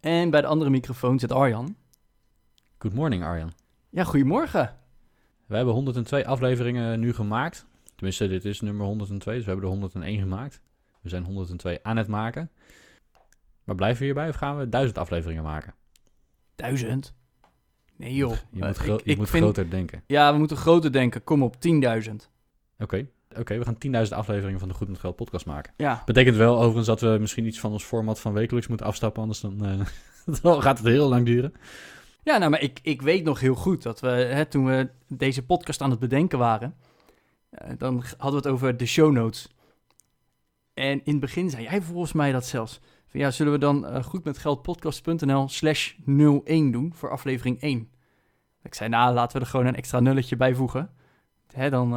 En bij de andere microfoon zit Arjan. Good morning Arjan. Ja, goedemorgen. We hebben 102 afleveringen nu gemaakt. Tenminste, dit is nummer 102, dus we hebben er 101 gemaakt. We zijn 102 aan het maken. Maar blijven we hierbij of gaan we 1000 afleveringen maken? Duizend? Nee joh. Je Eh, moet, gro- ik- je ik moet vind- groter denken. Ja, we moeten groter denken. Kom op, 10.000. Oké, oké, we gaan 10.000 afleveringen van de Goed met Geld podcast maken. Ja, Betekent wel overigens dat we misschien iets van ons format van wekelijks moeten afstappen, anders dan, eh, dan gaat het heel lang duren. ja nou, maar ik, ik weet nog heel goed dat we, hè, toen we deze podcast aan het bedenken waren, eh, dan hadden we het over de show notes. En in het begin zei jij volgens mij dat zelfs. Van, ja, zullen we dan eh, goedmetgeldpodcast.nl slash 01 doen voor aflevering 1? Ik zei, nou, laten we er gewoon een extra nulletje bij voegen. Hè, dan,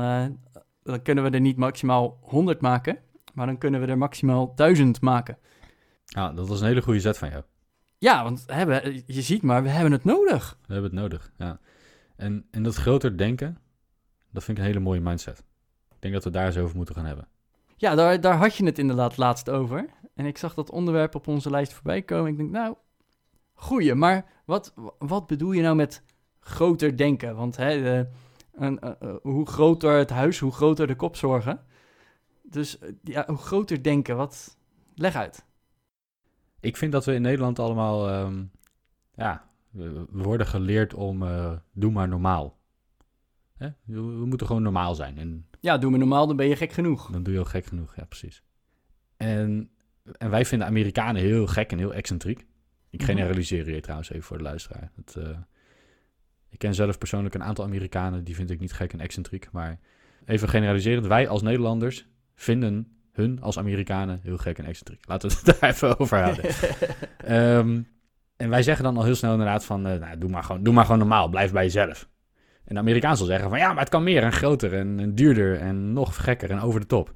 dan kunnen we er niet maximaal 100 maken, maar dan kunnen we er maximaal 1000 maken. Ja, dat was een hele goede zet van jou. Ja, want we- je ziet maar, we hebben het nodig. We hebben het nodig, ja. En, en dat groter denken, dat vind ik een hele mooie mindset. Ik denk dat we daar eens over moeten gaan hebben. Ja, daar, daar had je het inderdaad laatst over. En ik zag dat onderwerp op onze lijst voorbij komen. Ik denk, nou, goeie. Maar wat, wat bedoel je nou met groter denken? Want hè, de- een, eh, eh, hoe groter het huis, hoe groter de kopzorgen. Dus eh, ja, hoe groter denken, wat... Leg uit. Ik vind dat we in Nederland allemaal, ehm, ja, we, worden geleerd om, eh, doe maar normaal. Hè? We, we moeten gewoon normaal zijn en Ja, doe me normaal, dan ben je gek genoeg. dan doe je al gek genoeg, ja precies. En, en wij vinden Amerikanen heel gek en heel excentriek. Ik Mhm. generaliseer hier trouwens even voor de luisteraar. Eh, ik ken zelf persoonlijk een aantal Amerikanen, die vind ik niet gek en excentriek. Maar even generaliserend, wij als Nederlanders vinden hun als Amerikanen heel gek en excentriek. Laten we het daar even over houden. Ehm, en wij zeggen dan al heel snel inderdaad van, eh, nou, doe, maar gewoon, doe maar gewoon normaal, blijf bij jezelf. En de Amerikaan zal zeggen van, ja, maar het kan meer en groter en, en duurder en nog gekker en over de top.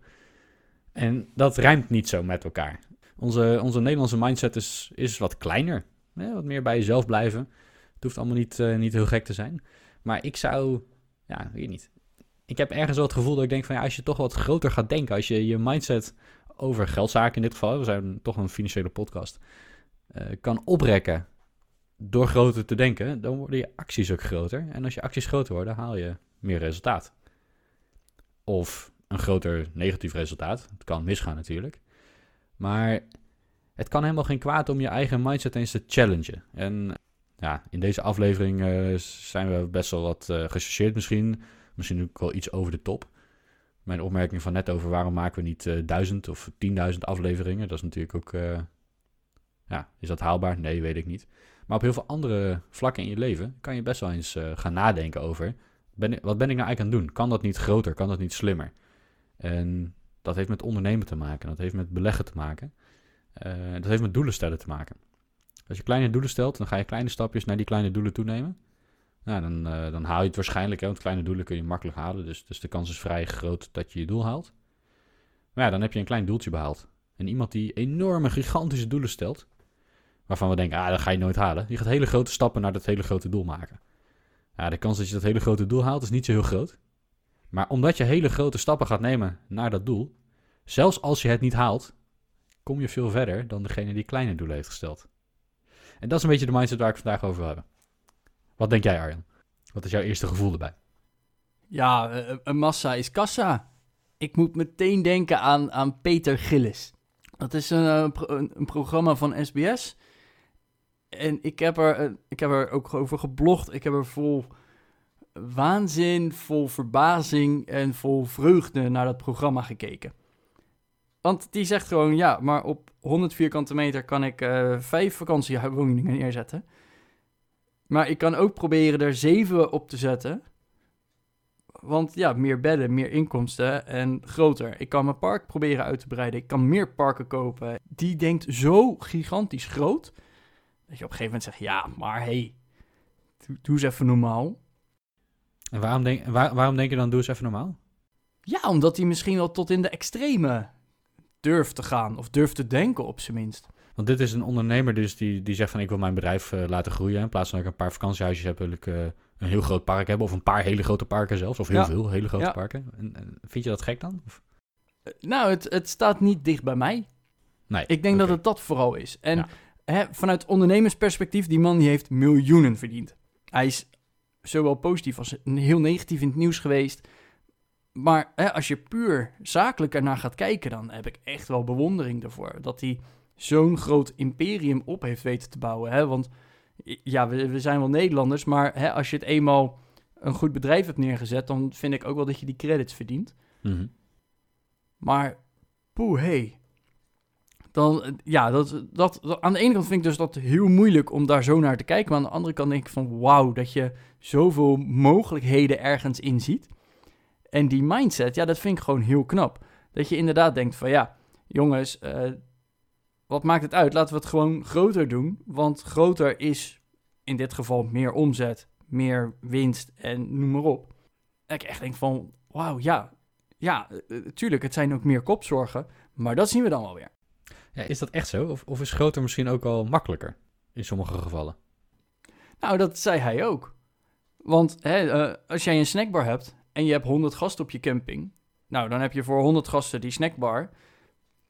En dat rijmt niet zo met elkaar. Onze, onze Nederlandse mindset is, is wat kleiner. Hè? Wat meer bij jezelf blijven. Het hoeft allemaal niet, eh, niet heel gek te zijn. Maar ik zou, ja, weet je niet. Ik heb ergens wel het gevoel dat ik denk van, ja, als je toch wat groter gaat denken, als je je mindset over geldzaken in dit geval, we zijn toch een financiële podcast, eh, kan oprekken door groter te denken, dan worden je acties ook groter. En als je acties groter worden, haal je meer resultaat. Of een groter negatief resultaat. Het kan misgaan natuurlijk. Maar het kan helemaal geen kwaad om je eigen mindset eens te challengen. En ja, in deze aflevering eh, zijn we best wel wat gechargeerd misschien. Misschien ook wel iets over de top. Mijn opmerking van net over waarom maken we niet eh, duizend of tienduizend afleveringen. Dat is natuurlijk ook... ja, is dat haalbaar? Nee, weet ik niet. Maar op heel veel andere vlakken in je leven kan je best wel eens gaan nadenken over... Ben wat ben ik nou eigenlijk aan het doen? Kan dat niet groter? Kan dat niet slimmer? En dat heeft met ondernemen te maken. Dat heeft met beleggen te maken. Dat heeft met doelen stellen te maken. Als je kleine doelen stelt, dan ga je kleine stapjes naar die kleine doelen toenemen. Nou, dan, eh, dan haal je het waarschijnlijk, hè, want kleine doelen kun je makkelijk halen. Dus, dus de kans is vrij groot dat je je doel haalt. Maar ja, dan heb je een klein doeltje behaald. En iemand die enorme, gigantische doelen stelt, waarvan we denken, ah, dat ga je nooit halen. Die gaat hele grote stappen naar dat hele grote doel maken. Ja, de kans dat je dat hele grote doel haalt is niet zo heel groot. Maar omdat je hele grote stappen gaat nemen naar dat doel, zelfs als je het niet haalt, kom je veel verder dan degene die kleine doelen heeft gesteld. En dat is een beetje de mindset waar ik vandaag over wil hebben. Wat denk jij, Arjan? Wat is jouw eerste gevoel erbij? Ja, eh, een massa is kassa. Ik moet meteen denken aan, aan Peter Gillis. Dat is een, eh, een, programma van SBS. En ik heb, er, eh, ik heb er ook over geblogd. Ik heb er vol waanzin, vol verbazing en vol vreugde naar dat programma gekeken. Want die zegt gewoon, ja, maar op 100 vierkante meter kan ik eh, vijf vakantiewoningen neerzetten. Maar ik kan ook proberen er zeven op te zetten. Want ja, meer bedden, meer inkomsten en groter. Ik kan mijn park proberen uit te breiden. Ik kan meer parken kopen. Die denkt zo gigantisch groot. Dat je op een gegeven moment zegt, ja, maar hey, doe, doe eens even normaal. En waarom denk, waar- waarom denk je dan, doe eens even normaal? Ja, omdat hij misschien wel tot in de extreme durft te gaan. Of durft te denken op zijn minst. Want dit is een ondernemer dus die, die zegt van ik wil mijn bedrijf eh, laten groeien. In plaats van dat ik een paar vakantiehuisjes heb, wil ik eh, een heel groot park hebben. Of een paar hele grote parken zelfs. Of heel Ja. veel hele grote Ja. parken. En, en vind je dat gek dan? Of? Eh, Nou, het, het staat niet dicht bij mij. Nee. Ik denk dat het dat vooral is. En Ja. hè, vanuit ondernemersperspectief, die man die heeft miljoenen verdiend. Hij is zowel positief als heel negatief in het nieuws geweest. Maar hè, als je puur zakelijk ernaar gaat kijken, dan heb ik echt wel bewondering ervoor. Dat hij zo'n groot imperium op heeft weten te bouwen. Hè? Want ja, we, we zijn wel Nederlanders, maar hè, als je het eenmaal een goed bedrijf hebt neergezet, dan vind ik ook wel dat je die credits verdient. Mhm. Maar, poeh, hey. Dan, ja, dat, dat, dat- aan de ene kant vind ik dus dat heel moeilijk om daar zo naar te kijken. Maar aan de andere kant denk ik van, wauw, dat je zoveel mogelijkheden ergens in ziet. En die mindset, ja, dat vind ik gewoon heel knap. Dat je inderdaad denkt van, ja, jongens, eh, wat maakt het uit? Laten we het gewoon groter doen. Want groter is in dit geval meer omzet, meer winst en noem maar op. Dat ik echt denk van, wauw, ja, ja, eh, eh, tuurlijk, het zijn ook meer kopzorgen, maar dat zien we dan wel weer. Ja, is dat echt zo? Of, of is groter misschien ook wel makkelijker? In sommige gevallen. Nou, dat zei hij ook. Want hè, als jij een snackbar hebt en je hebt 100 gasten op je camping, nou, dan heb je voor 100 gasten die snackbar.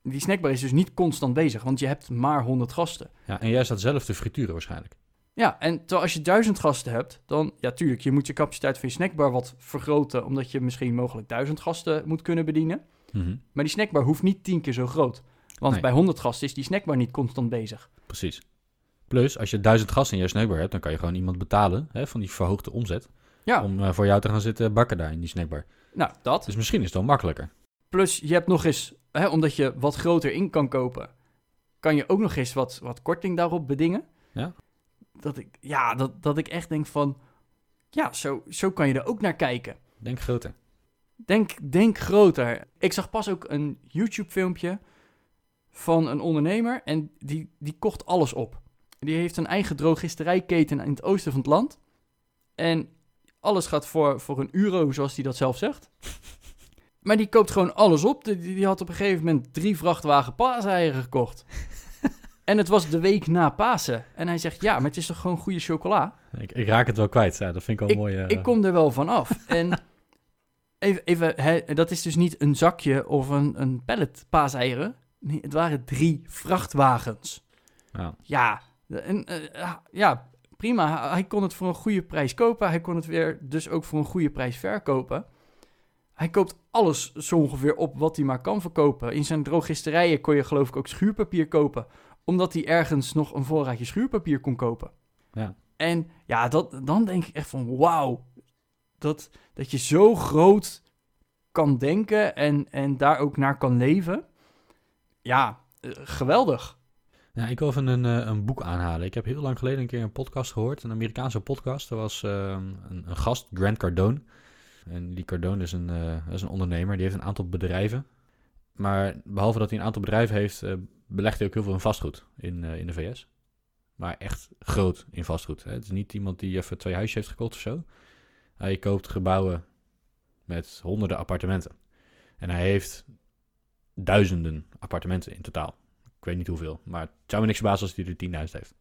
Die snackbar is dus niet constant bezig, want je hebt maar 100 gasten. Ja, en jij staat zelf te frituren waarschijnlijk. Ja, en terwijl als je 1000 gasten hebt, dan, ja, tuurlijk, je moet je capaciteit van je snackbar wat vergroten, omdat je misschien mogelijk 1000 gasten moet kunnen bedienen. Mhm. Maar die snackbar hoeft niet 10 keer zo groot. Want Nee. bij 100 gasten is die snackbar niet constant bezig. Precies. Plus, als je duizend gasten in je snackbar hebt, dan kan je gewoon iemand betalen hè, van die verhoogde omzet. Ja. Om eh, voor jou te gaan zitten bakken daar in die snackbar. Nou, dat. Dus misschien is het wel makkelijker. Plus, je hebt nog eens, hè, omdat je wat groter in kan kopen, kan je ook nog eens wat, wat korting daarop bedingen. Ja. Dat ik, ja, dat, dat ik echt denk van, ja, zo, zo kan je er ook naar kijken. Denk groter. Denk, denk groter. Ik zag pas ook een YouTube-filmpje van een ondernemer en die, die kocht alles op. Die heeft een eigen drogisterijketen in het oosten van het land. En alles gaat voor, voor een euro, zoals hij dat zelf zegt. Maar die koopt gewoon alles op. Die, die had op een gegeven moment drie vrachtwagen paaseieren gekocht. en het was de week na Pasen. En hij zegt, ja, maar het is toch gewoon goede chocola? Ik, ik raak het wel kwijt. Ja, dat vind ik wel mooi. Ik kom er wel van af. En even, even hè, dat is dus niet een zakje of een, een pallet paaseieren. Nee, het waren drie vrachtwagens. ja. Ja, en, eh, ja, prima. Hij- Hij kon het voor een goede prijs kopen. Hij kon het weer dus ook voor een goede prijs verkopen. Hij koopt alles zo ongeveer op wat hij maar kan verkopen. In zijn drogisterijen kon je geloof ik ook schuurpapier kopen. Omdat hij ergens nog een voorraadje schuurpapier kon kopen. Ja. En ja, dat, dan denk ik echt van wauw. Dat, dat je zo groot kan denken en, en daar ook naar kan leven. Ja, eh, geweldig. Ja, ik wil even een, eh, een boek aanhalen. Ik heb heel lang geleden een keer een podcast gehoord. Een Amerikaanse podcast. Er was ehm, een, een gast, Grant Cardone. En die Cardone is een, eh, is een ondernemer. Die heeft een aantal bedrijven. Maar behalve dat hij een aantal bedrijven heeft, eh, belegt hij ook heel veel in vastgoed in, in de VS. Maar echt groot in vastgoed. Hè. Het is niet iemand die even twee huisjes heeft gekocht of zo. Hij koopt gebouwen met honderden appartementen. En hij heeft duizenden appartementen in totaal. Ik weet niet hoeveel, maar het zou me niks verbazen als hij er 10.000 heeft.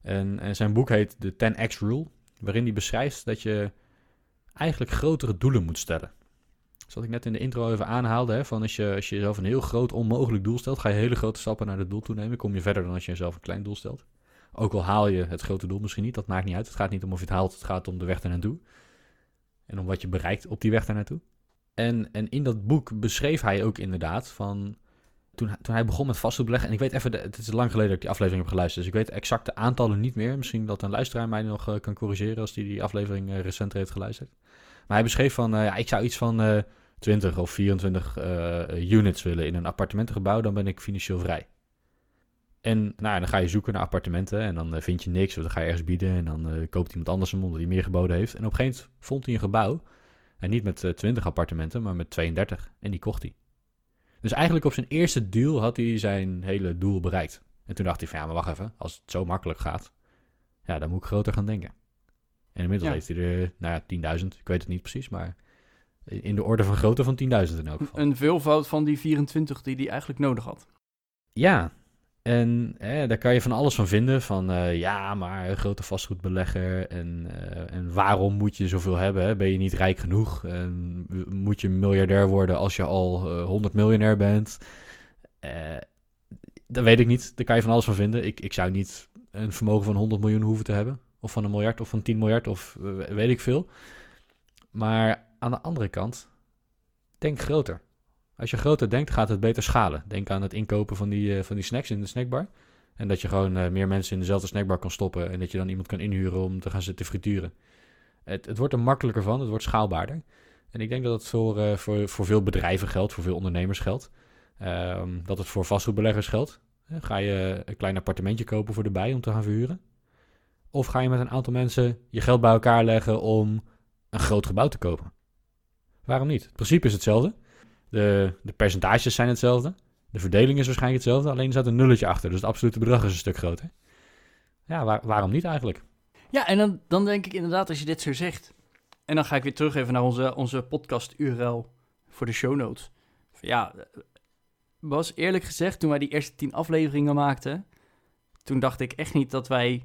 En, zijn boek heet de 10x Rule, waarin hij beschrijft dat je eigenlijk grotere doelen moet stellen. Wat ik net in de intro even aanhaalde, hè, van als je, als je jezelf een heel groot onmogelijk doel stelt, ga je hele grote stappen naar het doel toe nemen, kom je verder dan als je jezelf een klein doel stelt. Ook al haal je het grote doel misschien niet, dat maakt niet uit. Het gaat niet om of je het haalt, het gaat om de weg ernaartoe. En om wat je bereikt op die weg ernaartoe. En, en in dat boek beschreef hij ook inderdaad van toen, toen hij begon met vastgoedbeleggen, en ik weet even, het is lang geleden dat ik die aflevering heb geluisterd, dus ik weet exact de aantallen niet meer. Misschien dat een luisteraar mij nog eh, kan corrigeren als die die aflevering eh, recenter heeft geluisterd. Maar hij beschreef van, eh, ja, ik zou iets van eh 20 of 24 eh, units willen in een appartementengebouw, dan ben ik financieel vrij. En nou, dan ga je zoeken naar appartementen en dan vind je niks, of dan ga je ergens bieden en dan koopt iemand anders hem omdat hij meer geboden heeft. En op een gegeven moment vond hij een gebouw, en niet met eh, 20 appartementen, maar met 32, en die kocht hij. Dus eigenlijk op zijn eerste deal had hij zijn hele doel bereikt. En toen dacht hij van, ja, maar wacht even. Als het zo makkelijk gaat, ja, dan moet ik groter gaan denken. En inmiddels Ja. heeft hij er, nou ja, 10.000. Ik weet het niet precies, maar in de orde van grootte van 10.000 in elk geval. Een veelvoud van die 24 die hij eigenlijk nodig had. Ja, en daar kan je van alles van vinden. Van eh, ja, maar een grote vastgoedbelegger. En, eh, en waarom moet je zoveel hebben? Ben je niet rijk genoeg? En moet je miljardair worden als je al eh 100 miljonair bent? Eh, dat weet ik niet. Daar kan je van alles van vinden. Ik, ik zou niet een vermogen van 100 miljoen hoeven te hebben. Of van een miljard of van 10 miljard of eh, weet ik veel. Maar aan de andere kant, denk groter. Als je groter denkt, gaat het beter schalen. Denk aan het inkopen van die, eh, van die snacks in de snackbar. En dat je gewoon eh, meer mensen in dezelfde snackbar kan stoppen. En dat je dan iemand kan inhuren om te gaan zitten frituren. Het, het wordt er makkelijker van, het wordt schaalbaarder. En ik denk dat het voor, eh, voor, voor veel bedrijven geldt, voor veel ondernemers geldt. Ehm, dat het voor vastgoedbeleggers geldt. Ga je een klein appartementje kopen voor de bij om te gaan verhuren? Of ga je met een aantal mensen je geld bij elkaar leggen om een groot gebouw te kopen? Waarom niet? Het principe is hetzelfde. De, de percentages zijn hetzelfde. De verdeling is waarschijnlijk hetzelfde. Alleen er een nulletje achter. Dus het absolute bedrag is een stuk groter. Ja, waar- waarom niet eigenlijk? Ja, en dan, dan denk ik inderdaad, als je dit zo zegt. En dan ga ik weer terug even naar onze, onze podcast-URL voor de show notes. Ja, eh, was eerlijk gezegd, toen wij die eerste tien afleveringen maakten. Toen dacht ik echt niet dat wij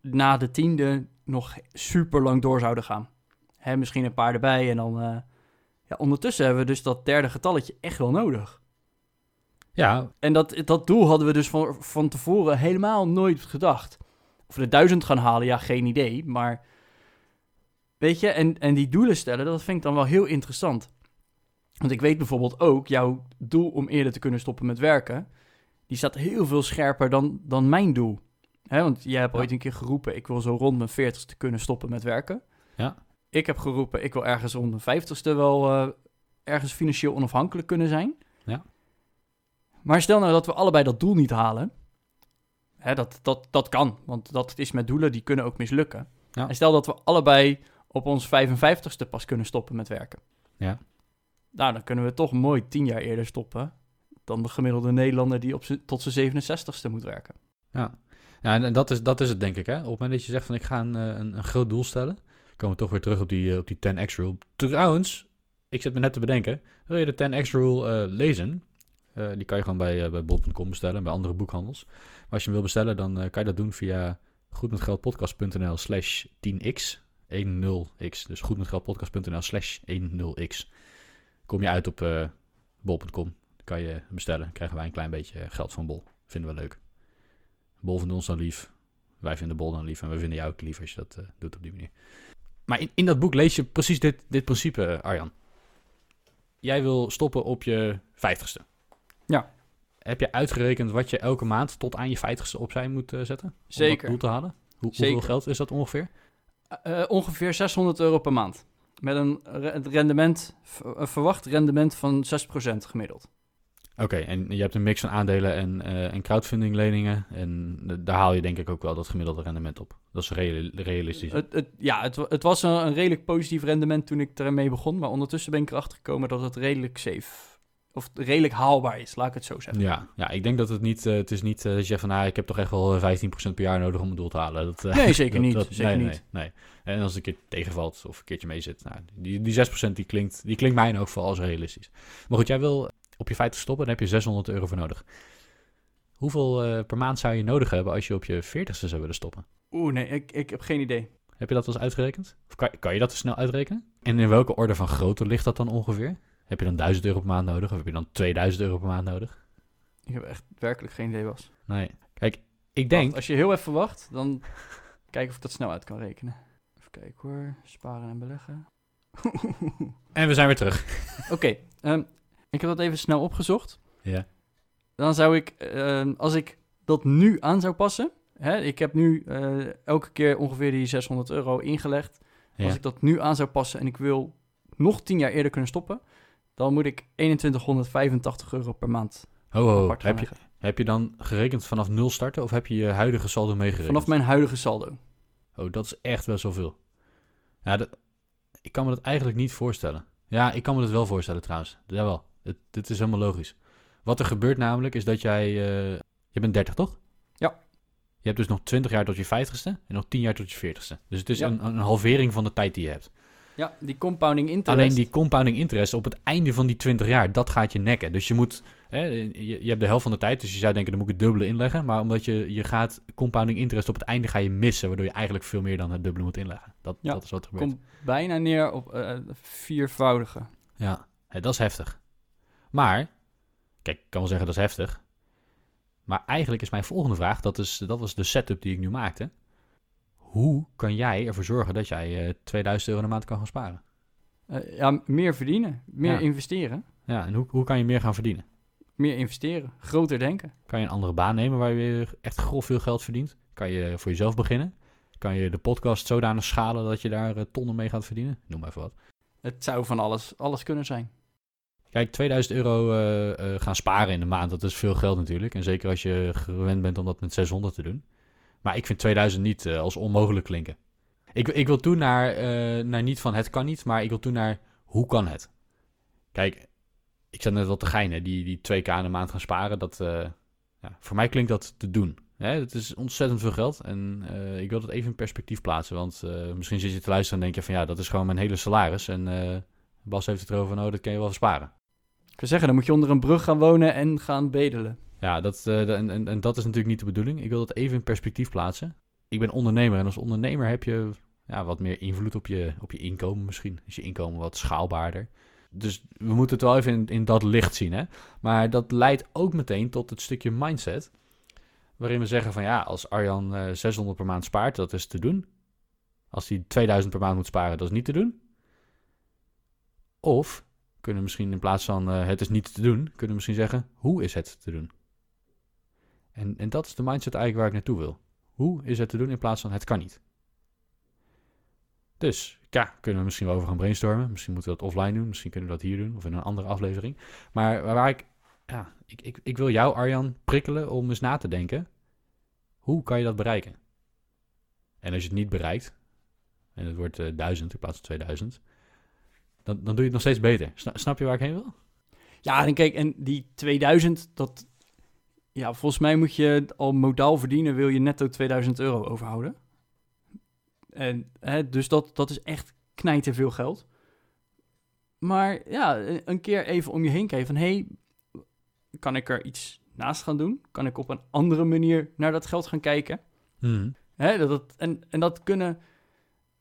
na de tiende nog super lang door zouden gaan. Hè, misschien een paar erbij en dan. eh, ja, ondertussen hebben we dus dat derde getalletje echt wel nodig. Ja, En dat, dat doel hadden we dus van, van tevoren helemaal nooit gedacht. Of we de duizend gaan halen, ja, geen idee. Maar weet je, en, en die doelen stellen, dat vind ik dan wel heel interessant. Want ik weet bijvoorbeeld ook, jouw doel om eerder te kunnen stoppen met werken, die staat heel veel scherper dan, dan mijn doel. Hè, want jij hebt Ja. ooit een keer geroepen, ik wil zo rond mijn veertigste kunnen stoppen met werken. Ja. Ik heb geroepen, ik wil ergens rond mijn vijftigste wel eh, ergens financieel onafhankelijk kunnen zijn. Ja. Maar stel nou dat we allebei dat doel niet halen. Hè, dat, dat, dat kan, want dat is met doelen die kunnen ook mislukken. Ja. En stel dat we allebei op ons 55ste pas kunnen stoppen met werken. Ja. Nou, dan kunnen we toch mooi tien jaar eerder stoppen dan de gemiddelde Nederlander die op tot zijn 67ste moet werken. Ja, ja en dat is, dat is het denk ik. Hè? Op het moment dat je zegt van ik ga een, eh, een, een groot doel stellen, komen we toch weer terug op die, eh, op die 10x rule. Trouwens, ik zit me net te bedenken, wil je de 10x rule eh, lezen? Eh, die kan je gewoon bij, bij bol.com bestellen, bij andere boekhandels. Maar als je hem wil bestellen, dan kan je dat doen via goedmetgeldpodcast.nl slash 10x. 10x, dus goedmetgeldpodcast.nl slash 10x. Kom je uit op bol.com, kan je bestellen. krijgen wij een klein beetje geld van bol. Vinden we leuk. Bol vindt ons dan lief. Wij vinden Bol dan lief. En we vinden jou ook lief als je dat doet op die manier. Maar in, in dat boek lees je precies dit, dit principe, eh, Arjan. Jij wil stoppen op je vijftigste. Ja. Heb je uitgerekend wat je elke maand tot aan je vijftigste opzij moet eh, zetten? Om Zeker. dat doel te halen? Hoe, Zeker. Hoeveel geld is dat ongeveer? Eh, ongeveer 600 euro per maand. Met een rendement, een verwacht rendement van 6% gemiddeld. Oké, en je hebt een mix van aandelen en, eh, en crowdfunding leningen. En daar haal je denk ik ook wel dat gemiddelde rendement op. Dat is reali- realistisch. Het, het, ja, het, het was een, een redelijk positief rendement toen ik ermee begon. Maar ondertussen ben ik erachter gekomen dat het redelijk safe, of redelijk haalbaar is, laat ik het zo zeggen. Ja, ja, ik denk dat het niet, eh, het is niet dat je zegt van, nou, ik heb toch echt wel eh, 15% per jaar nodig om het doel te halen. Dat, Nee, zeker dat- niet. dat- zeker nee, niet. Nee, nee. En als het een keer tegenvalt of een keertje mee zit, nou, die, die 6% die klinkt, die klinkt mij in elk geval als realistisch. Maar goed, jij wil op je 50 stoppen, dan heb je 600 euro voor nodig. Hoeveel eh, per maand zou je nodig hebben als je op je 40ste zou willen stoppen? Oeh, nee, ik, ik heb geen idee. Heb je dat wel eens uitgerekend? Of kan, kan je dat eens snel uitrekenen? En in welke orde van grootte ligt dat dan ongeveer? Heb je dan 1000 euro per maand nodig? Of heb je dan 2000 euro per maand nodig? Ik heb echt werkelijk geen idee was. Nee. Kijk, ik denk... Als je heel even wacht, dan kijken of ik dat snel uit kan rekenen. Even kijken hoor. Sparen en beleggen. En we zijn weer terug. Oké, ehm, ik heb dat even snel opgezocht. Ja. Dan zou ik, ehm, als ik dat nu aan zou passen. Hè, ik heb nu eh, elke keer ongeveer die 600 euro ingelegd. Ja. Als ik dat nu aan zou passen en ik wil nog 10 jaar eerder kunnen stoppen. Dan moet ik 2185 euro per maand Ho, ho, heb je, heb je dan gerekend vanaf nul starten of heb je je huidige saldo meegerekend? Vanaf mijn huidige saldo. Oh, dat is echt wel zoveel. Ja, dat, ik kan me dat eigenlijk niet voorstellen. Ja, ik kan me dat wel voorstellen trouwens. Jawel, het, dit is helemaal logisch. Wat er gebeurt namelijk is dat jij... eh, Je bent 30, toch? Ja. Je hebt dus nog 20 jaar tot je 50ste en nog 10 jaar tot je 40ste. Dus het is Ja. een, een halvering van de tijd die je hebt. Ja, die compounding interest. Alleen die compounding interest op het einde van die 20 jaar, dat gaat je nekken. Dus je moet, hè, je, je hebt de helft van de tijd, dus je zou denken, dan moet ik het dubbele inleggen. Maar omdat je, je gaat compounding interest op het einde ga je missen, waardoor je eigenlijk veel meer dan het dubbele moet inleggen. Dat, Ja, dat is wat er gebeurt. komt bijna neer op eh viervoudige. Ja, hè, dat is heftig. Maar, kijk, ik kan wel zeggen dat is heftig. Maar eigenlijk is mijn volgende vraag, dat, is, dat was de setup die ik nu maakte. Hoe kan jij ervoor zorgen dat jij eh 2000 euro in de maand kan gaan sparen? Eh, ja, meer verdienen, meer Ja. investeren. Ja, en hoe, hoe kan je meer gaan verdienen? Meer investeren, groter denken. Kan je een andere baan nemen waar je echt grof veel geld verdient? Kan je voor jezelf beginnen? Kan je de podcast zodanig schalen dat je daar eh, tonnen mee gaat verdienen? Noem maar even wat. Het zou van alles, alles kunnen zijn. Kijk, 2000 euro eh, eh, gaan sparen in de maand, dat is veel geld natuurlijk. En zeker als je gewend bent om dat met 600 te doen. Maar ik vind 2000 niet eh, als onmogelijk klinken. Ik, ik wil toen naar, naar niet van het kan niet, maar ik wil toen naar hoe kan het? Kijk, ik zat net wat te geinen, die, die 2k in de maand gaan sparen, dat, ja, voor mij klinkt dat te doen. Hè, het is ontzettend veel geld en ik wil dat even in perspectief plaatsen. Want misschien zit je te luisteren en denk je van ja, dat is gewoon mijn hele salaris. En Bas heeft het erover, nou dat kan je wel sparen. Ik zeggen, dan moet je onder een brug gaan wonen en gaan bedelen. Ja, dat, eh, en, en, dat is natuurlijk niet de bedoeling. Ik wil dat even in perspectief plaatsen. Ik ben ondernemer en als ondernemer heb je ja, wat meer invloed op je, op je inkomen misschien. Is je inkomen wat schaalbaarder. Dus we moeten het wel even in, in dat licht zien. Hè? Maar dat leidt ook meteen tot het stukje mindset. Waarin we zeggen van ja, als Arjan eh 600 per maand spaart, dat is te doen. Als hij 2000 per maand moet sparen, dat is niet te doen. Of kunnen misschien in plaats van eh, het is niet te doen, kunnen we misschien zeggen hoe is het te doen? En, en dat is de mindset eigenlijk waar ik naartoe wil. Hoe is het te doen in plaats van het kan niet? Dus ja, kunnen we misschien wel over gaan brainstormen. Misschien moeten we dat offline doen. Misschien kunnen we dat hier doen of in een andere aflevering. Maar waar ik, ja, ik, ik, ik wil jou, Arjan, prikkelen om eens na te denken. Hoe kan je dat bereiken? En als je het niet bereikt, en het wordt eh, 1000 in plaats van 2000, dan, dan doe je het nog steeds beter. Sna- snap je waar ik heen wil? Ja, en kijk, en die 2000, dat... Ja, volgens mij moet je al modaal verdienen, wil je netto 2000 euro overhouden. En, hè, dus dat, dat is echt knijten veel geld. Maar ja, een- keer even om je heen kijken van... hey, kan ik er iets naast gaan doen? Kan ik op een andere manier naar dat geld gaan kijken? Hè, dat, dat, en, en dat kunnen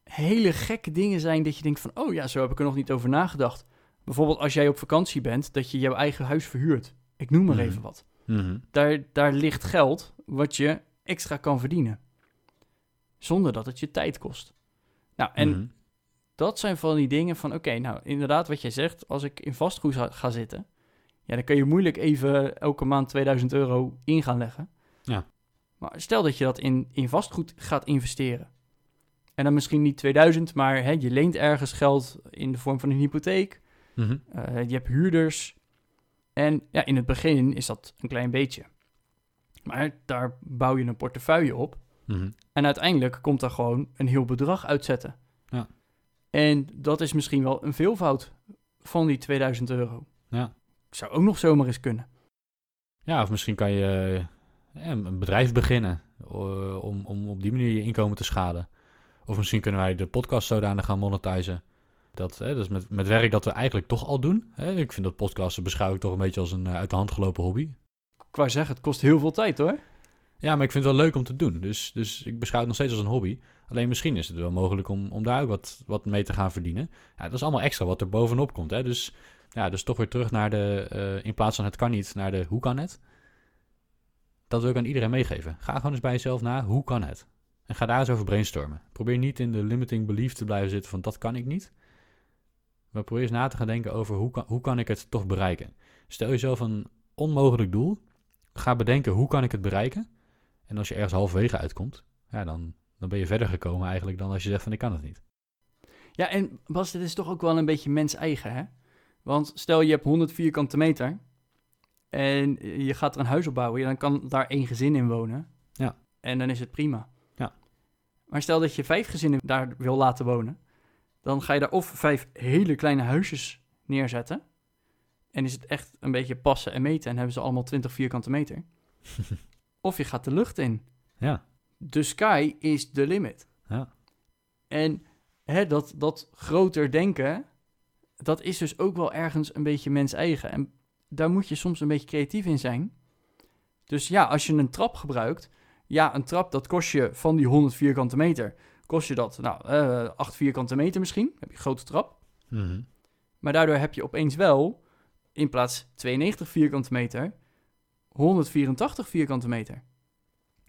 hele gekke dingen zijn dat je denkt van... oh ja, zo heb ik er nog niet over nagedacht. Bijvoorbeeld als jij op vakantie bent, dat je jouw eigen huis verhuurt. Ik noem maar Mhm. even wat. Mhm. Daar, daar ligt geld wat je extra kan verdienen. Zonder dat het je tijd kost. Nou, en Mhm. dat zijn van die dingen van... oké, nou inderdaad wat jij zegt, als ik in vastgoed ga, zitten... ja, dan kan je moeilijk even elke maand 2000 euro in gaan leggen. Ja. Maar stel dat je dat in, in vastgoed gaat investeren. En dan misschien niet 2000, maar hè, je leent ergens geld in de vorm van een hypotheek. Mhm. Eh, je hebt huurders. En ja, in het begin is dat een klein beetje. Maar daar bouw je een portefeuille op. Mhm. En uiteindelijk komt er gewoon een heel bedrag uitzetten. Ja. En dat is misschien wel een veelvoud van die 2000 euro. Ja. Zou ook nog zomaar eens kunnen. Ja, of misschien kan je eh, een bedrijf beginnen eh, om, om op die manier je inkomen te schalen. Of misschien kunnen wij de podcast zodanig gaan monetizen. Dat, hè, dat is met, met werk dat we eigenlijk toch al doen. Hè. Ik vind dat podcasten beschouw ik toch een beetje als een eh, uit de hand gelopen hobby. Ik wou zeggen, het kost heel veel tijd hoor. Ja, maar ik vind het wel leuk om te doen. Dus, dus ik beschouw het nog steeds als een hobby. Alleen misschien is het wel mogelijk om, om daar ook wat, wat mee te gaan verdienen. Ja, dat is allemaal extra wat er bovenop komt. Hè. Dus, ja, dus toch weer terug naar de, eh, in plaats van het kan niet, naar de hoe kan het. Dat wil ik aan iedereen meegeven. Ga gewoon eens bij jezelf na, hoe kan het? En ga daar eens over brainstormen. Probeer niet in de limiting belief te blijven zitten van dat kan ik niet. Maar probeer eens na te gaan denken over hoe kan, hoe kan ik het toch bereiken. Stel jezelf een onmogelijk doel. Ga bedenken hoe kan ik het bereiken. En als je ergens halverwege uitkomt, ja, dan, dan ben je verder gekomen eigenlijk dan als je zegt van ik kan het niet. Ja, en Bas, dit is toch ook wel een beetje mens-eigen, hè? Want stel je hebt 100 vierkante meter en je gaat er een huis op bouwen, ja, dan kan daar één gezin in wonen. Ja. En dan is het prima. Maar stel dat je vijf gezinnen daar wil laten wonen, dan ga je daar of vijf hele kleine huisjes neerzetten. En is het echt een beetje passen en meten en hebben ze allemaal 20 vierkante meter. of je gaat de lucht in. Ja. The sky is the limit. Ja. En hè, dat, dat groter denken, dat is dus ook wel ergens een beetje mens eigen. En daar moet je soms een beetje creatief in zijn. Dus ja, als je een trap gebruikt, ja, een trap dat kost je van die 100 vierkante meter, kost je dat, nou, eh 8 vierkante meter misschien, heb je een grote trap. Mhm. Maar daardoor heb je opeens wel, in plaats 92 vierkante meter, 184 vierkante meter. Dan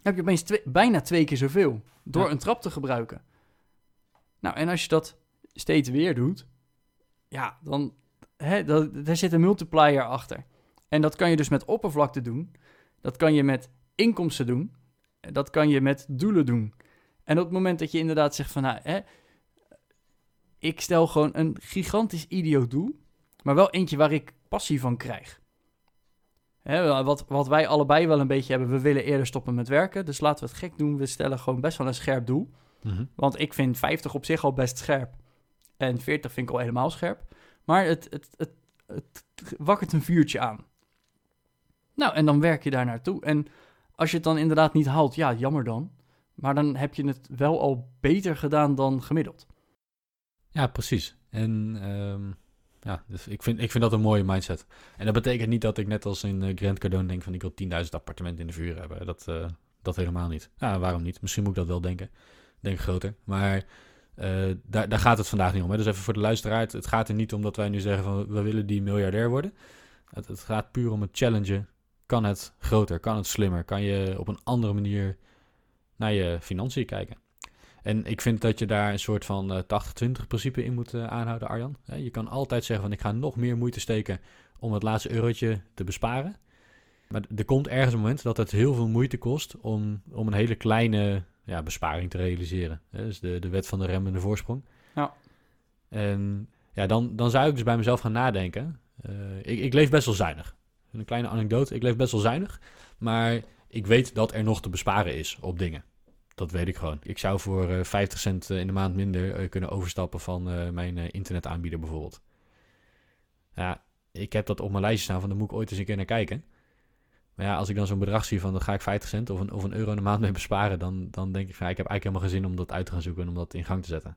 heb je opeens twee- bijna twee keer zoveel door Ja. een trap te gebruiken. Nou, en als je dat steeds weer doet, ja, dan hè, dat, daar zit een multiplier achter. En dat kan je dus met oppervlakte doen. Dat kan je met inkomsten doen. Dat kan je met doelen doen. En op het moment dat je inderdaad zegt van, nou, hè, ik stel gewoon een gigantisch idioot doel, maar wel eentje waar ik passie van krijg. Hè, wat, wat wij allebei wel een beetje hebben, we willen eerder stoppen met werken, dus laten we het gek doen. We stellen gewoon best wel een scherp doel. Mhm. Want ik vind 50 op zich al best scherp. En 40 vind ik al helemaal scherp. Maar het, het, het, het wakkert een vuurtje aan. Nou, en dan werk je daar naartoe. En als je het dan inderdaad niet haalt, ja, jammer dan. Maar dan heb je het wel al beter gedaan dan gemiddeld. Ja, precies. En ehm, ja, dus ik, vind, ik vind dat een mooie mindset. En dat betekent niet dat ik net als in uh, Grand Cardone denk van ik wil 10.000 appartementen in de vuur hebben. Dat, eh, dat helemaal niet. Ja, waarom niet? Misschien moet ik dat wel denken. Denk groter. Maar eh, daar, daar gaat het vandaag niet om. Hè? Dus even voor de luisteraar. Het, het gaat er niet om dat wij nu zeggen van we willen die miljardair worden. Het, het gaat puur om het challengen. Kan het groter? Kan het slimmer? Kan je op een andere manier naar je financiën kijken? En ik vind dat je daar een soort van eh, 80-20 principe in moet eh, aanhouden, Arjan. Je kan altijd zeggen van ik ga nog meer moeite steken om het laatste eurotje te besparen. Maar er komt ergens een moment dat het heel veel moeite kost om, om een hele kleine ja, besparing te realiseren. Hè, dus de, de wet van de remmende voorsprong. Ja. En ja, dan, dan zou ik dus bij mezelf gaan nadenken. Eh, ik, ik leef best wel zuinig. Een kleine anekdote. Ik leef best wel zuinig. Maar ik weet dat er nog te besparen is op dingen. Dat weet ik gewoon. Ik zou voor eh 50 cent eh, in de maand minder eh, kunnen overstappen van eh, mijn eh, internetaanbieder bijvoorbeeld. Ja, ik heb dat op mijn lijstje staan van daar moet ik ooit eens een keer naar kijken. Maar ja, als ik dan zo'n bedrag zie van dan ga ik 50 cent of een, of een euro in de maand mee besparen, dan, dan denk ik van ik heb eigenlijk helemaal geen zin om dat uit te gaan zoeken en om dat in gang te zetten.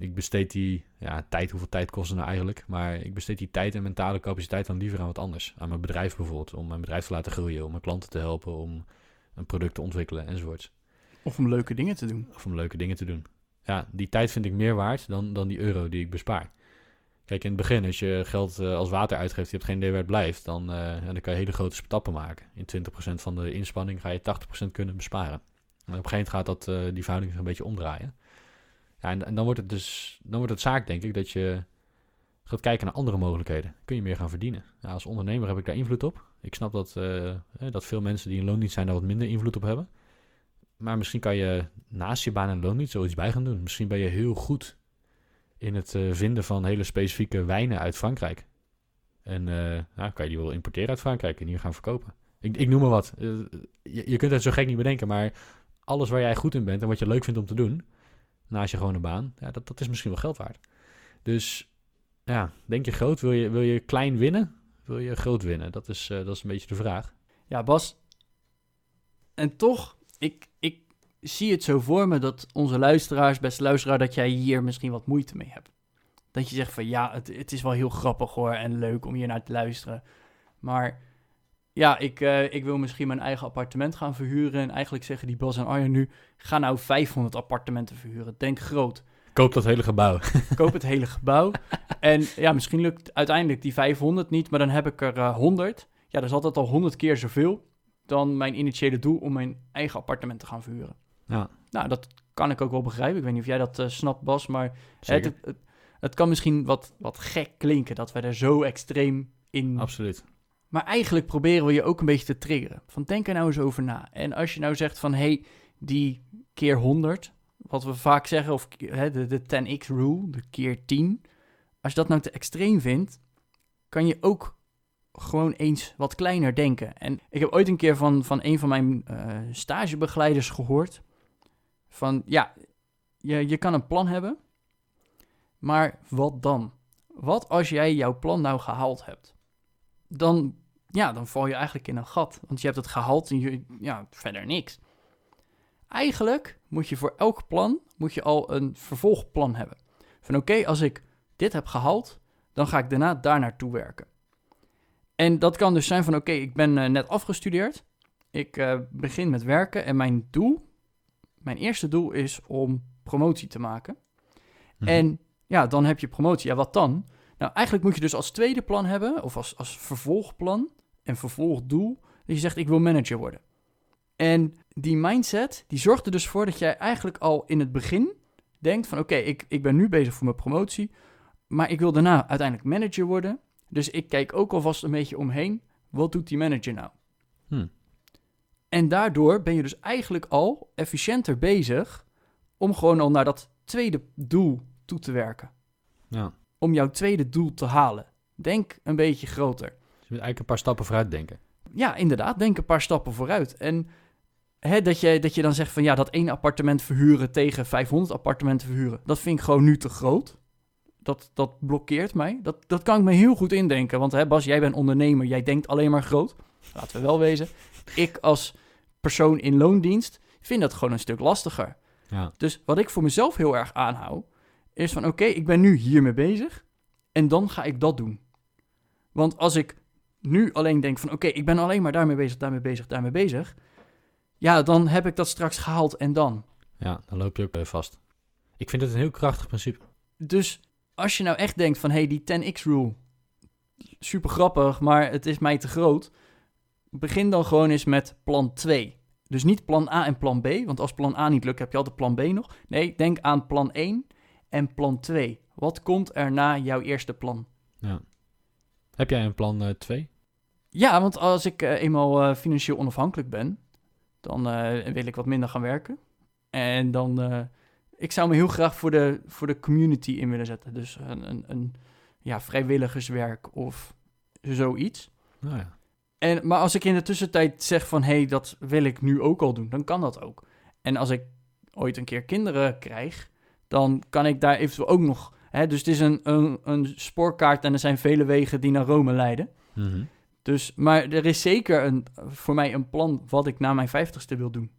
Ik besteed die ja, tijd, hoeveel tijd kost het nou eigenlijk? Maar ik besteed die tijd en mentale capaciteit dan liever aan wat anders. Aan mijn bedrijf bijvoorbeeld, om mijn bedrijf te laten groeien, om mijn klanten te helpen, om een product te ontwikkelen enzovoorts. Of om leuke dingen te doen. Of om leuke dingen te doen. Ja, die tijd vind ik meer waard dan, dan die euro die ik bespaar. Kijk, in het begin, als je geld eh, als water uitgeeft, je hebt geen idee waar het blijft, dan, ja, dan kan je hele grote stappen maken. In 20% van de inspanning ga je 80% kunnen besparen. En op een gegeven moment gaat dat, eh, die verhouding zich een beetje omdraaien. Ja, en, dan wordt het dus dan wordt het zaak, denk ik, dat je gaat kijken naar andere mogelijkheden. Kun je meer gaan verdienen. Als ondernemer heb ik daar invloed op. Ik snap dat, eh, dat veel mensen die in loondienst zijn daar wat minder invloed op hebben. Maar misschien kan je naast je baan en loondienst zoiets bij gaan doen. Misschien ben je heel goed in het eh, vinden van hele specifieke wijnen uit Frankrijk. En eh, kan je die wel importeren uit Frankrijk en hier gaan verkopen. Ik, ik noem maar wat. Je kunt het zo gek niet bedenken, maar alles waar jij goed in bent en wat je leuk vindt om te doen, naast je gewone baan, ja, dat, dat is misschien wel geld waard. Dus ja, denk je groot? Wil je, wil je klein winnen? Wil je groot winnen? Dat is, eh, dat is een beetje de vraag. Ja, Bas. En toch, ik, ik zie het zo voor me dat onze luisteraars, beste luisteraar, dat jij hier misschien wat moeite mee hebt. Dat je zegt van ja, het, het is wel heel grappig hoor en leuk om hier naar te luisteren. Maar ja, ik, eh, ik wil misschien mijn eigen appartement gaan verhuren. En eigenlijk zeggen die Bas en Arjen nu, ga nou 500 appartementen verhuren. Denk groot. Koop dat hele gebouw. Koop het hele gebouw. En ja, misschien lukt uiteindelijk die 500 niet, maar dan heb ik er eh, 100. Ja, dat is altijd al 100 keer zoveel dan mijn initiële doel om mijn eigen appartement te gaan verhuren. Ja. Nou, dat kan ik ook wel begrijpen. Ik weet niet of jij dat eh, snapt, Bas, maar het, het, het kan misschien wat, wat gek klinken dat wij er zo extreem in... Absoluut. Maar eigenlijk proberen we je ook een beetje te triggeren. Van denk er nou eens over na. En als je nou zegt van, hey, die keer 100, wat we vaak zeggen, of de, de 10x rule, de keer 10. Als je dat nou te extreem vindt, kan je ook gewoon eens wat kleiner denken. En ik heb ooit een keer van, van een van mijn eh, stagebegeleiders gehoord. Van ja, je, je kan een plan hebben, maar wat dan? Wat als jij jouw plan nou gehaald hebt? Dan ja, dan val je eigenlijk in een gat. Want je hebt het gehaald en je, ja, verder niks. Eigenlijk moet je voor elk plan moet je al een vervolgplan hebben. Van oké, als ik dit heb gehaald, dan ga ik daarna daar naartoe werken. En dat kan dus zijn van oké, ik ben eh, net afgestudeerd. Ik eh, begin met werken en mijn doel, mijn eerste doel is om promotie te maken. Mhm. En ja, dan heb je promotie. Ja, wat dan? Nou, eigenlijk moet je dus als tweede plan hebben, of als, als vervolgplan en vervolgdoel, dat je zegt ik wil manager worden. En die mindset, die zorgt er dus voor dat jij eigenlijk al in het begin denkt van oké, ik, ik ben nu bezig voor mijn promotie, maar ik wil daarna uiteindelijk manager worden. Dus ik kijk ook alvast een beetje omheen, wat doet die manager nou? Hm. En daardoor ben je dus eigenlijk al efficiënter bezig om gewoon al naar dat tweede doel toe te werken. Ja. Om jouw tweede doel te halen. Denk een beetje groter. Moet eigenlijk een paar stappen vooruit denken. Ja, inderdaad, denk een paar stappen vooruit. En hè, dat, je, dat je dan zegt van ja, dat één appartement verhuren tegen 500 appartementen verhuren, dat vind ik gewoon nu te groot. Dat, dat blokkeert mij. Dat, dat kan ik me heel goed indenken. Want hè, Bas, jij bent ondernemer, jij denkt alleen maar groot. Laten we wel wezen. Ik als persoon in loondienst vind dat gewoon een stuk lastiger. Ja. Dus wat ik voor mezelf heel erg aanhoud, is van oké, ik ben nu hiermee bezig en dan ga ik dat doen. Want als ik nu alleen denk van oké, ik ben alleen maar daarmee bezig, daarmee bezig, daarmee bezig, ja, dan heb ik dat straks gehaald en dan. ja, dan loop je ook bij vast. Ik vind het een heel krachtig principe. Dus als je nou echt denkt van hey, die 10x rule, super grappig, maar het is mij te groot, begin dan gewoon eens met plan 2. Dus niet plan A en plan B, want als plan A niet lukt, heb je altijd plan B nog. Nee, denk aan plan 1 en plan 2. Wat komt er na jouw eerste plan? Ja. Heb jij een plan 2? Ja, want als ik eh, eenmaal eh, financieel onafhankelijk ben, dan eh, wil ik wat minder gaan werken. En dan, eh, ik zou me heel graag voor de, voor de community in willen zetten. Dus een, een, een ja, vrijwilligerswerk of zoiets. nou ja. En, maar als ik in de tussentijd zeg van, hé, hey, dat wil ik nu ook al doen, dan kan dat ook. En als ik ooit een keer kinderen krijg, dan kan ik daar eventueel ook nog... Hè, dus het is een, een, een spoorkaart en er zijn vele wegen die naar Rome leiden. Mhm. Dus, maar er is zeker een, voor mij een plan wat ik na mijn vijftigste wil doen.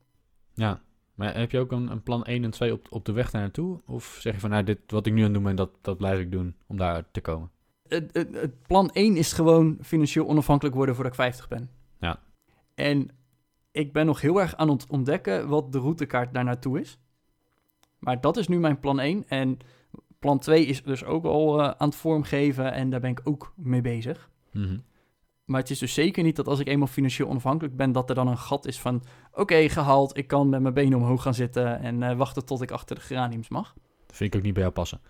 Ja. Maar heb je ook een, een plan 1 en 2 op, op de weg daar naartoe? Of zeg je van, nou, dit wat ik nu aan het doen ben, dat, dat blijf ik doen om daar te komen? Het, het, het plan 1 is gewoon financieel onafhankelijk worden voordat ik 50 ben. Ja. En ik ben nog heel erg aan het ontdekken wat de routekaart daar naartoe is. Maar dat is nu mijn plan 1. En plan 2 is dus ook al eh, aan het vormgeven en daar ben ik ook mee bezig. Mhm. Maar het is dus zeker niet dat als ik eenmaal financieel onafhankelijk ben, dat er dan een gat is van: oké, gehaald, ik kan met mijn benen omhoog gaan zitten en eh, wachten tot ik achter de geraniums mag. Dat vind ik ook niet bij jou passen.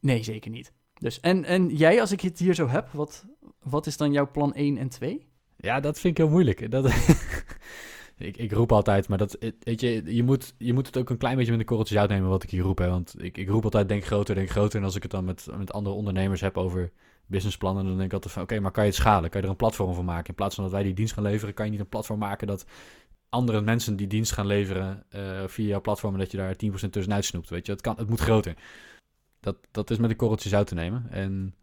Nee, zeker niet. Dus, en, en jij, als ik het hier zo heb, wat, wat is dan jouw plan 1 en 2? Ja, dat vind ik heel moeilijk. Dat, ik, ik roep altijd, maar dat, weet je, je moet, je moet het ook een klein beetje met een korreltje zout nemen wat ik hier roep. Hè, want ik, ik roep altijd, denk groter, denk groter. En als ik het dan met, met andere ondernemers heb over businessplannen, dan denk ik altijd van, oké, maar kan je het schalen? Kan je er een platform van maken? In plaats van dat wij die dienst gaan leveren, kan je niet een platform maken dat andere mensen die dienst gaan leveren eh, via jouw platform dat je daar 10% tussenuit snoept. Weet je, het, kan, het moet groter. Dat, dat is met een korreltje zout te nemen. En,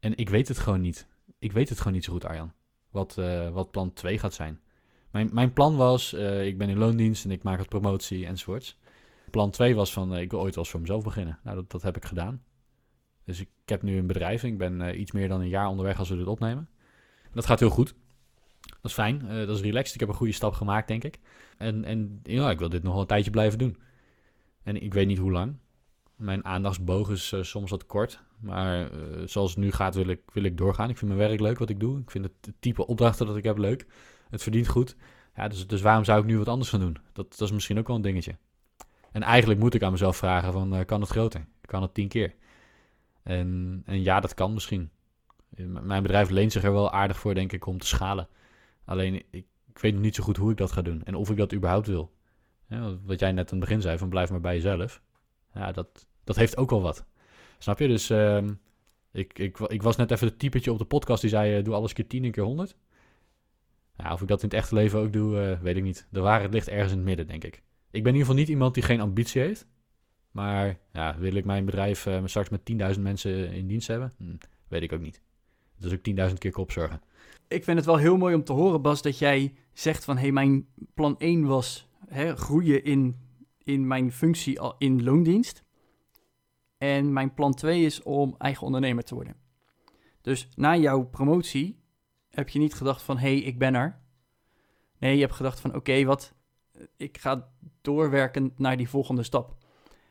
en ik weet het gewoon niet. Ik weet het gewoon niet zo goed, Arjan. Wat, eh, wat plan 2 gaat zijn. Mijn, mijn plan was, eh, ik ben in loondienst en ik maak het promotie enzovoorts. Plan 2 was van, eh, ik wil ooit wel voor mezelf beginnen. Nou, dat, dat heb ik gedaan. Dus ik, heb nu een bedrijf en ik ben eh, iets meer dan een jaar onderweg als we dit opnemen. En dat gaat heel goed. Dat is fijn, dat is relaxed. Ik heb een goede stap gemaakt, denk ik. En, en ja, ik wil dit nog wel een tijdje blijven doen. En ik weet niet hoe lang. Mijn aandachtsboog is soms wat kort. Maar zoals het nu gaat, wil ik, wil ik doorgaan. Ik vind mijn werk leuk wat ik doe. Ik vind het type opdrachten dat ik heb leuk. Het verdient goed. Ja, dus, dus waarom zou ik nu wat anders gaan doen? Dat, dat is misschien ook wel een dingetje. En eigenlijk moet ik aan mezelf vragen van, eh, kan het groter? Kan het tien keer? En, en ja, dat kan misschien. Eh, Mijn bedrijf leent zich er wel aardig voor, denk ik, om te schalen. Alleen, ik, ik weet nog niet zo goed hoe ik dat ga doen. En of ik dat überhaupt wil. Ja, wat jij net aan het begin zei, van blijf maar bij jezelf. Ja, dat, dat heeft ook wel wat. Snap je? Dus ehm, ik, ik, ik was net even het typetje op de podcast die zei, eh, doe alles keer 10 en keer 100. Ja, of ik dat in het echte leven ook doe, eh, weet ik niet. De waarheid ligt ergens in het midden, denk ik. Ik ben in ieder geval niet iemand die geen ambitie heeft. Maar ja, wil ik mijn bedrijf eh, straks met 10.000 mensen in dienst hebben? Hm, weet ik ook niet. Is ook 10.000 keer kopzorgen. Ik vind het wel heel mooi om te horen, Bas, dat jij zegt van... hé, hey, mijn plan 1 was hè, groeien in, in mijn functie in loondienst. En mijn plan 2 is om eigen ondernemer te worden. Dus na jouw promotie heb je niet gedacht van... hé, hey, ik ben er. Nee, je hebt gedacht van... oké, wat... Ik ga doorwerken naar die volgende stap.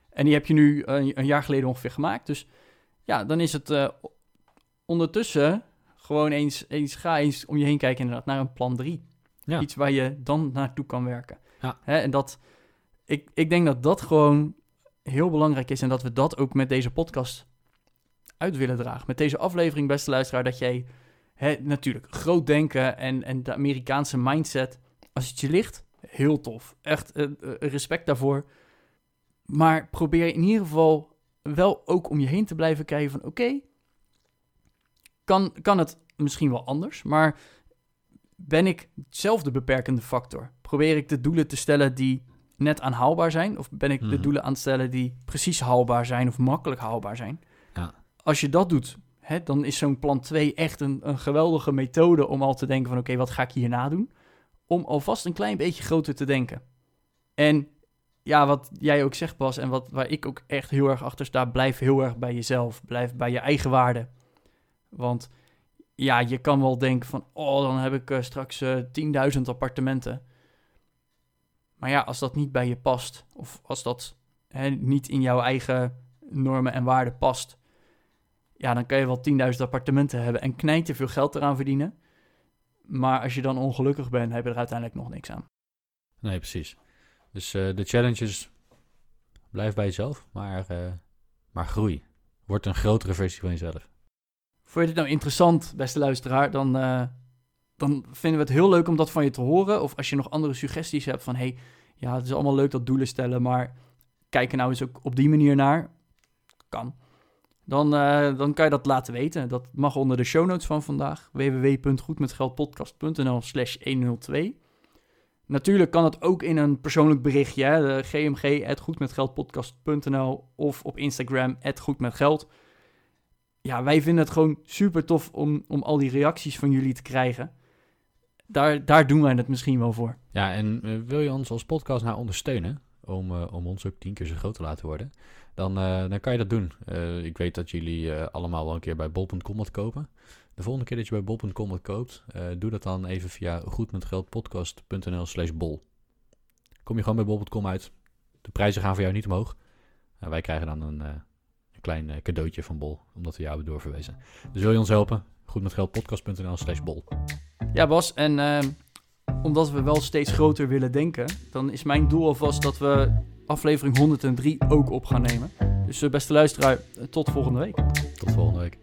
En die heb je nu een, een jaar geleden ongeveer gemaakt. Dus ja, dan is het uh, ondertussen gewoon eens, eens, ga eens om je heen kijken inderdaad naar een plan 3. Ja. Iets waar je dan naartoe kan werken. Ja. Hè, en dat, ik, ik denk dat dat gewoon heel belangrijk is en dat we dat ook met deze podcast uit willen dragen. Met deze aflevering, beste luisteraar, dat jij natuurlijk groot denken en, en de Amerikaanse mindset, als het je ligt, heel tof. Echt uh, respect daarvoor. Maar probeer in ieder geval wel ook om je heen te blijven kijken van oké, kan, kan het misschien wel anders, maar ben ik zelf de beperkende factor? Probeer ik de doelen te stellen die net aanhaalbaar zijn? Of ben ik de Mhm. doelen aan het stellen die precies haalbaar zijn of makkelijk haalbaar zijn? Ja. Als je dat doet, hè, dan is zo'n plan 2 echt een, een geweldige methode om al te denken van oké, wat ga ik hierna doen? Om alvast een klein beetje groter te denken. En ja, wat jij ook zegt, Bas, en wat, waar ik ook echt heel erg achter sta, blijf heel erg bij jezelf. Blijf bij je eigen waarde. Want ja, je kan wel denken van, oh, dan heb ik eh, straks eh 10.000 appartementen. Maar ja, als dat niet bij je past, of als dat hè, niet in jouw eigen normen en waarden past, ja, dan kan je wel 10.000 appartementen hebben en knijt te veel geld eraan verdienen. Maar als je dan ongelukkig bent, heb je er uiteindelijk nog niks aan. Nee, precies. Dus eh, de challenge is, blijf bij jezelf, maar, eh, maar groei. Word een grotere versie van jezelf. Vond je dit nou interessant, beste luisteraar? Dan, eh, dan vinden we het heel leuk om dat van je te horen. Of als je nog andere suggesties hebt van... hey, ja, het is allemaal leuk dat doelen stellen... maar kijk er nou eens ook op die manier naar. Kan. Dan, eh, dan kan je dat laten weten. Dat mag onder de show notes van vandaag. www.goedmetgeldpodcast.nl slash 102. Natuurlijk kan het ook in een persoonlijk berichtje. Hè? Gmg.goedmetgeldpodcast.nl of op Instagram @goedmetgeld. Ja, wij vinden het gewoon super tof om, om al die reacties van jullie te krijgen. Daar, daar doen wij het misschien wel voor. Ja, en eh, wil je ons als podcast nou ondersteunen, om, eh, om ons ook tien keer zo groot te laten worden, dan, eh, dan kan je dat doen. Eh, ik weet dat jullie allemaal wel een keer bij bol.com wat kopen. De volgende keer dat je bij bol.com wat koopt, doe dat dan even via goedmetgeldpodcast.nl slash bol. Kom je gewoon bij bol.com uit. De prijzen gaan voor jou niet omhoog. En wij krijgen dan een, een klein cadeautje van bol, omdat we jou hebben doorverwezen. Dus wil je ons helpen? Goedmetgeldpodcast.nl slash bol. Ja, Bas, en ehm, omdat we wel steeds groter willen denken, dan is mijn doel alvast dat we aflevering 103 ook op gaan nemen. Dus eh, beste luisteraar, eh, tot volgende week. Tot volgende week.